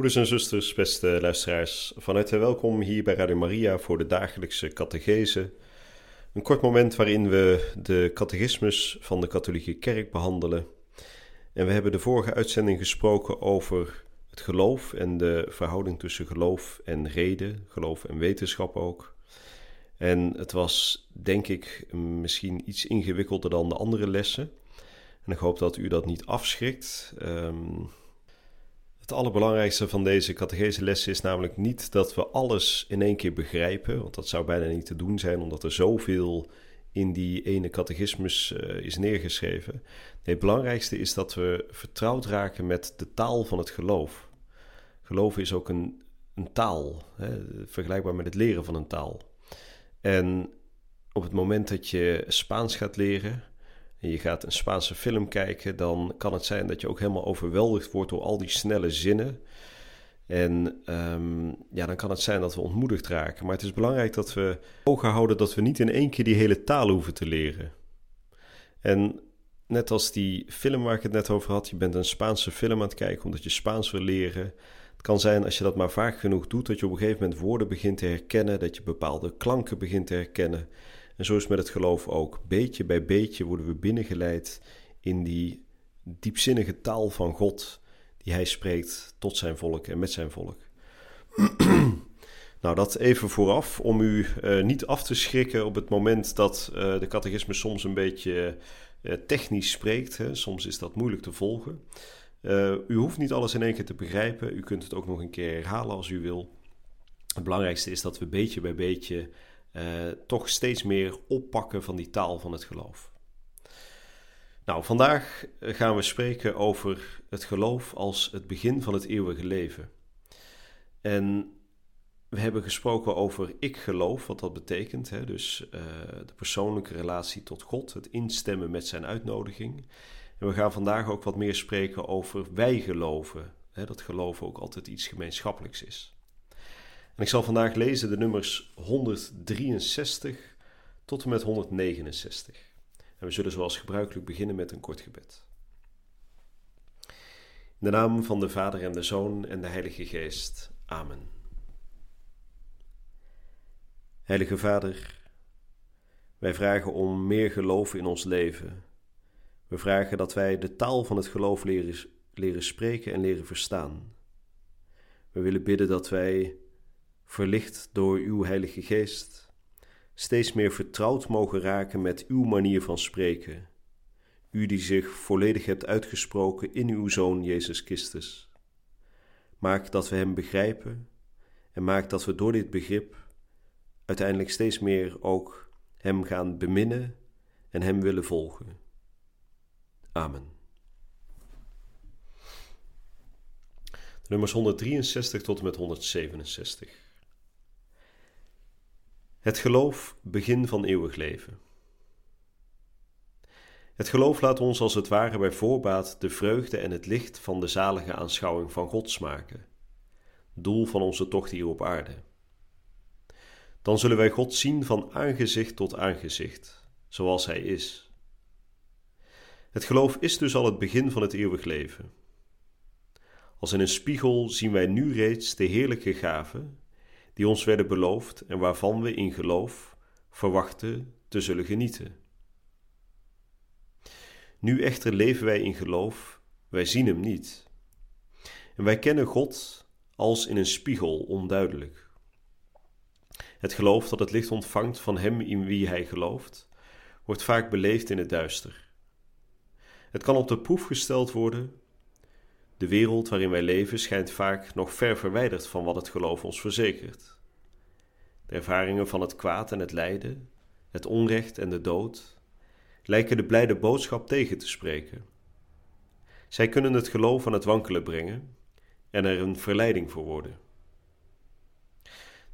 Broeders en zusters, beste luisteraars, van harte welkom hier bij Radio Maria voor de dagelijkse catechese. Een kort moment waarin we de catechismus van de katholieke kerk behandelen. En we hebben de vorige uitzending gesproken over het geloof en de verhouding tussen geloof en reden, geloof en wetenschap ook. En het was, denk ik, misschien iets ingewikkelder dan de andere lessen. En ik hoop dat u dat niet afschrikt. Um, het allerbelangrijkste van deze catechese lessen is namelijk niet dat we alles in één keer begrijpen, want dat zou bijna niet te doen zijn, omdat er zoveel in die ene catechismus uh, is neergeschreven. Nee, het belangrijkste is dat we vertrouwd raken met de taal van het geloof. Geloof is ook een, een taal, hè, vergelijkbaar met het leren van een taal. En op het moment dat je Spaans gaat leren, en je gaat een Spaanse film kijken, dan kan het zijn dat je ook helemaal overweldigd wordt door al die snelle zinnen. En um, ja, dan kan het zijn dat we ontmoedigd raken. Maar het is belangrijk dat we ogen houden dat we niet in één keer die hele taal hoeven te leren. En net als die film waar ik het net over had, je bent een Spaanse film aan het kijken omdat je Spaans wil leren. Het kan zijn als je dat maar vaak genoeg doet, dat je op een gegeven moment woorden begint te herkennen, dat je bepaalde klanken begint te herkennen. En zo is met het geloof ook. Beetje bij beetje worden we binnengeleid in die diepzinnige taal van God die hij spreekt tot zijn volk en met zijn volk. nou, dat even vooraf om u uh, niet af te schrikken op het moment dat uh, de catechisme soms een beetje uh, technisch spreekt. Hè. Soms is dat moeilijk te volgen. u hoeft niet alles in één keer te begrijpen. U kunt het ook nog een keer herhalen als u wil. Het belangrijkste is dat we beetje bij beetje uh, toch steeds meer oppakken van die taal van het geloof. Nou, vandaag eh, gaan we spreken over het geloof als het begin van het eeuwige leven. En we hebben gesproken over ik geloof, wat dat betekent. Hè? Dus uh, de persoonlijke relatie tot God, het instemmen met zijn uitnodiging. En we gaan vandaag ook wat meer spreken over wij geloven. Hè? Dat geloven ook altijd iets gemeenschappelijks is. En ik zal vandaag lezen de nummers 163 tot en met 169. En we zullen zoals gebruikelijk beginnen met een kort gebed. In de naam van de Vader en de Zoon en de Heilige Geest. Amen. Heilige Vader, wij vragen om meer geloof in ons leven. We vragen dat wij de taal van het geloof leren, leren spreken en leren verstaan. We willen bidden dat wij verlicht door uw Heilige Geest, steeds meer vertrouwd mogen raken met uw manier van spreken, u die zich volledig hebt uitgesproken in uw Zoon Jezus Christus. Maak dat we Hem begrijpen en maak dat we door dit begrip uiteindelijk steeds meer ook Hem gaan beminnen en Hem willen volgen. Amen. Nummers 163 tot en met 167. Het geloof, begin van eeuwig leven. Het geloof laat ons als het ware bij voorbaat de vreugde en het licht van de zalige aanschouwing van God smaken, doel van onze tocht hier op aarde. Dan zullen wij God zien van aangezicht tot aangezicht, zoals Hij is. Het geloof is dus al het begin van het eeuwig leven. Als in een spiegel zien wij nu reeds de heerlijke gaven die ons werden beloofd en waarvan we in geloof verwachten te zullen genieten. Nu echter leven wij in geloof, wij zien Hem niet. En wij kennen God als in een spiegel onduidelijk. Het geloof dat het licht ontvangt van Hem in wie Hij gelooft, wordt vaak beleefd in het duister. Het kan op de proef gesteld worden de wereld waarin wij leven schijnt vaak nog ver verwijderd van wat het geloof ons verzekert. De ervaringen van het kwaad en het lijden, het onrecht en de dood, lijken de blijde boodschap tegen te spreken. Zij kunnen het geloof aan het wankelen brengen en er een verleiding voor worden.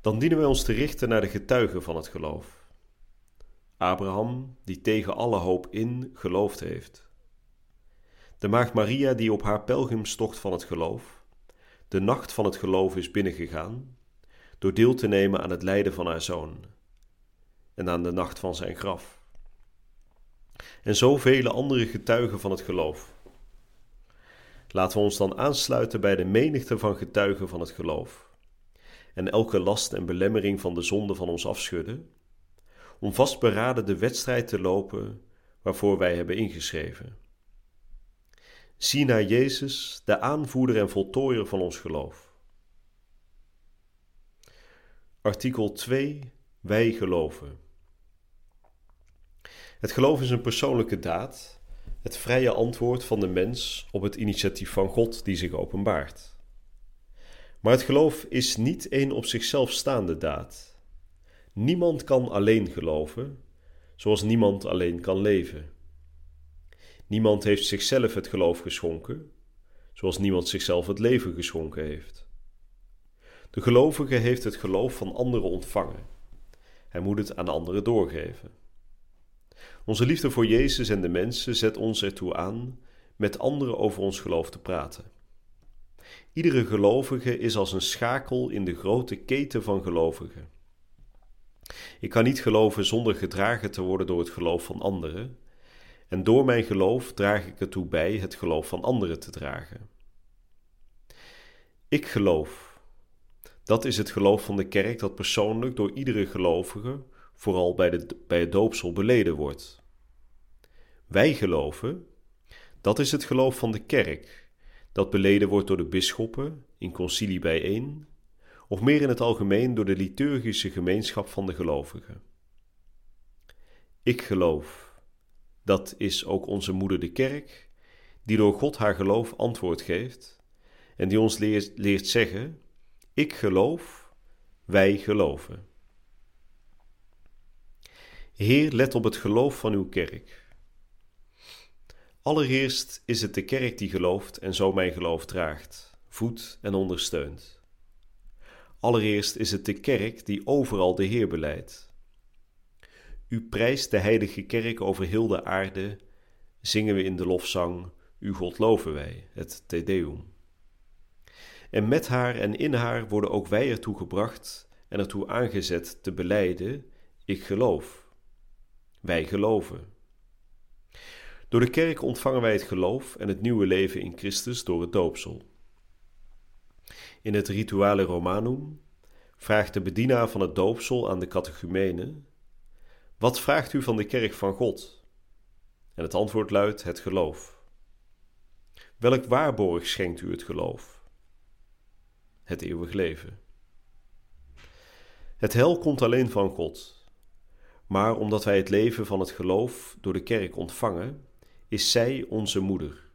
dan dienen wij ons te richten naar de getuigen van het geloof. Abraham, die tegen alle hoop in geloofd heeft. De maagd Maria, die op haar pelgrimstocht van het geloof, de nacht van het geloof is binnengegaan, door deel te nemen aan het lijden van haar zoon en aan de nacht van zijn graf. En zoveel andere getuigen van het geloof. Laten we ons dan aansluiten bij de menigte van getuigen van het geloof en elke last en belemmering van de zonde van ons afschudden, om vastberaden de wedstrijd te lopen waarvoor wij hebben ingeschreven. Zie naar Jezus, de aanvoerder en voltooier van ons geloof. Artikel 2. Wij geloven. Het geloof is een persoonlijke daad, het vrije antwoord van de mens op het initiatief van God die zich openbaart. Maar het geloof is niet een op zichzelf staande daad. Niemand kan alleen geloven, zoals niemand alleen kan leven. Niemand heeft zichzelf het geloof geschonken, zoals niemand zichzelf het leven geschonken heeft. De gelovige heeft het geloof van anderen ontvangen. Hij moet het aan anderen doorgeven. Onze liefde voor Jezus en de mensen zet ons ertoe aan met anderen over ons geloof te praten. Iedere gelovige is als een schakel in de grote keten van gelovigen. Ik kan niet geloven zonder gedragen te worden door het geloof van anderen, en door mijn geloof draag ik ertoe bij het geloof van anderen te dragen. Ik geloof. Dat is het geloof van de kerk dat persoonlijk door iedere gelovige, vooral bij, de, bij het doopsel, beleden wordt. Wij geloven. Dat is het geloof van de kerk, dat beleden wordt door de bisschoppen in concilie bijeen, of meer in het algemeen door de liturgische gemeenschap van de gelovigen. Ik geloof. Dat is ook onze moeder de kerk, die door God haar geloof antwoord geeft en die ons leert, leert zeggen: Ik geloof, wij geloven. Heer, let op het geloof van uw kerk. Allereerst is het de kerk die gelooft en zo mijn geloof draagt, voedt en ondersteunt. Allereerst is het de kerk die overal de Heer beleidt. U prijst de heilige kerk over heel de aarde, zingen we in de lofzang, U God loven wij, het Te Deum. En met haar en in haar worden ook wij ertoe gebracht en ertoe aangezet te beleiden, ik geloof. Wij geloven. Door de kerk ontvangen wij het geloof en het nieuwe leven in Christus door het doopsel. In het Rituale Romanum vraagt de bedienaar van het doopsel aan de catechumene: Wat vraagt u van de kerk van God? En het antwoord luidt: het geloof. Welk waarborg schenkt u het geloof? Het eeuwig leven. Het hel komt alleen van God. Maar omdat wij het leven van het geloof door de kerk ontvangen, is zij onze moeder.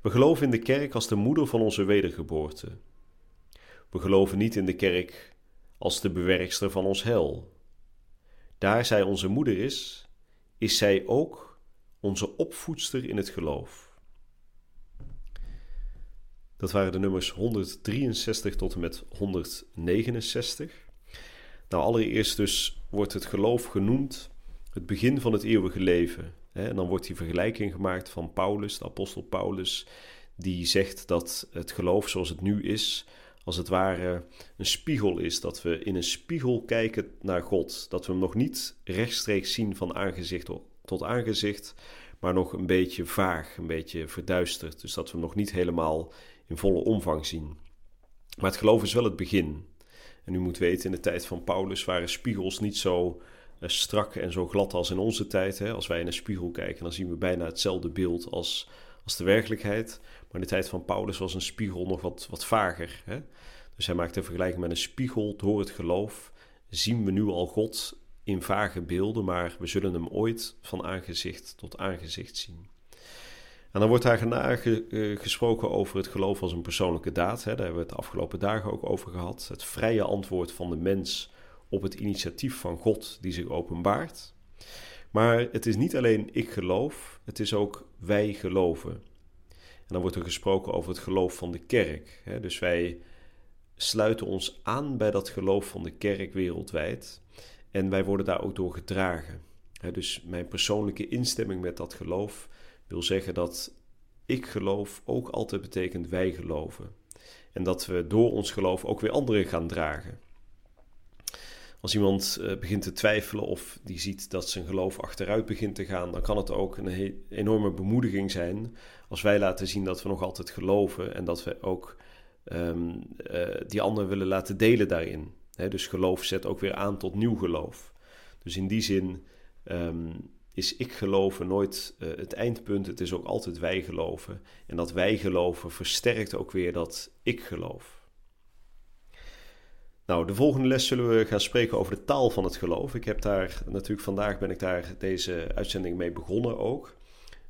We geloven in de kerk als de moeder van onze wedergeboorte. We geloven niet in de kerk als de bewerkster van ons hel. Daar zij onze moeder is, is zij ook onze opvoedster in het geloof. Dat waren de nummers 163 tot en met 169. Nou, allereerst dus wordt het geloof genoemd het begin van het eeuwige leven. En dan wordt die vergelijking gemaakt van Paulus, de apostel Paulus, die zegt dat het geloof zoals het nu is, als het ware een spiegel is. Dat we in een spiegel kijken naar God. Dat we hem nog niet rechtstreeks zien van aangezicht tot aangezicht, maar nog een beetje vaag, een beetje verduisterd. Dus dat we hem nog niet helemaal in volle omvang zien. Maar het geloof is wel het begin. En u moet weten, in de tijd van Paulus waren spiegels niet zo eh, strak en zo glad als in onze tijd. Als wij in een spiegel kijken, dan zien we bijna hetzelfde beeld als, als de werkelijkheid. Maar in de tijd van Paulus was een spiegel nog wat, wat vager. Hè. Dus hij maakt een vergelijking met een spiegel. Door het geloof zien we nu al God in vage beelden, maar we zullen hem ooit van aangezicht tot aangezicht zien. En dan wordt daar eh, gesproken over het geloof als een persoonlijke daad. Hè. Daar hebben we het de afgelopen dagen ook over gehad. Het vrije antwoord van de mens op het initiatief van God die zich openbaart. Maar het is niet alleen ik geloof, het is ook wij geloven. En dan wordt er gesproken over het geloof van de kerk. Dus wij sluiten ons aan bij dat geloof van de kerk wereldwijd. En wij worden daar ook door gedragen. dus mijn persoonlijke instemming met dat geloof wil zeggen dat ik geloof ook altijd betekent wij geloven. En dat we door ons geloof ook weer anderen gaan dragen. Als iemand eh, begint te twijfelen of die ziet dat zijn geloof achteruit begint te gaan, dan kan het ook een enorme bemoediging zijn als wij laten zien dat we nog altijd geloven en dat we ook ehm, eh, die anderen willen laten delen daarin. dus geloof zet ook weer aan tot nieuw geloof. Dus in die zin ehm, is ik geloven nooit uh, het eindpunt. Het is ook altijd wij geloven. En dat wij geloven versterkt ook weer dat ik geloof. Nou, de volgende les zullen we gaan spreken over de taal van het geloof. Ik heb daar natuurlijk vandaag ben ik daar deze uitzending mee begonnen ook.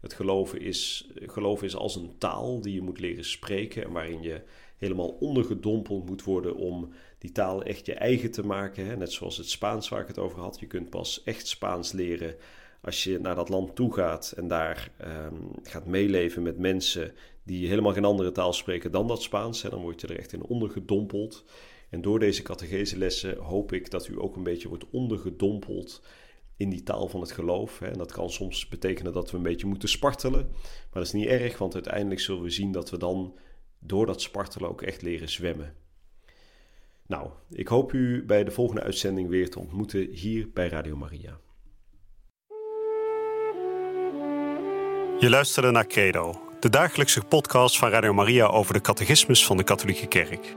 Het geloven is, geloven is als een taal die je moet leren spreken en waarin je helemaal ondergedompeld moet worden om die taal echt je eigen te maken. Net zoals het Spaans waar ik het over had. Je kunt pas echt Spaans leren als je naar dat land toe gaat en daar ehm, gaat meeleven met mensen die helemaal geen andere taal spreken dan dat Spaans, dan word je er echt in ondergedompeld. En door deze catechese hoop ik dat u ook een beetje wordt ondergedompeld in die taal van het geloof. En dat kan soms betekenen dat we een beetje moeten spartelen, maar dat is niet erg, want uiteindelijk zullen we zien dat we dan door dat spartelen ook echt leren zwemmen. Nou, ik hoop u bij de volgende uitzending weer te ontmoeten hier bij Radio Maria. Je luisterde naar Credo, de dagelijkse podcast van Radio Maria over de catechismus van de Katholieke Kerk.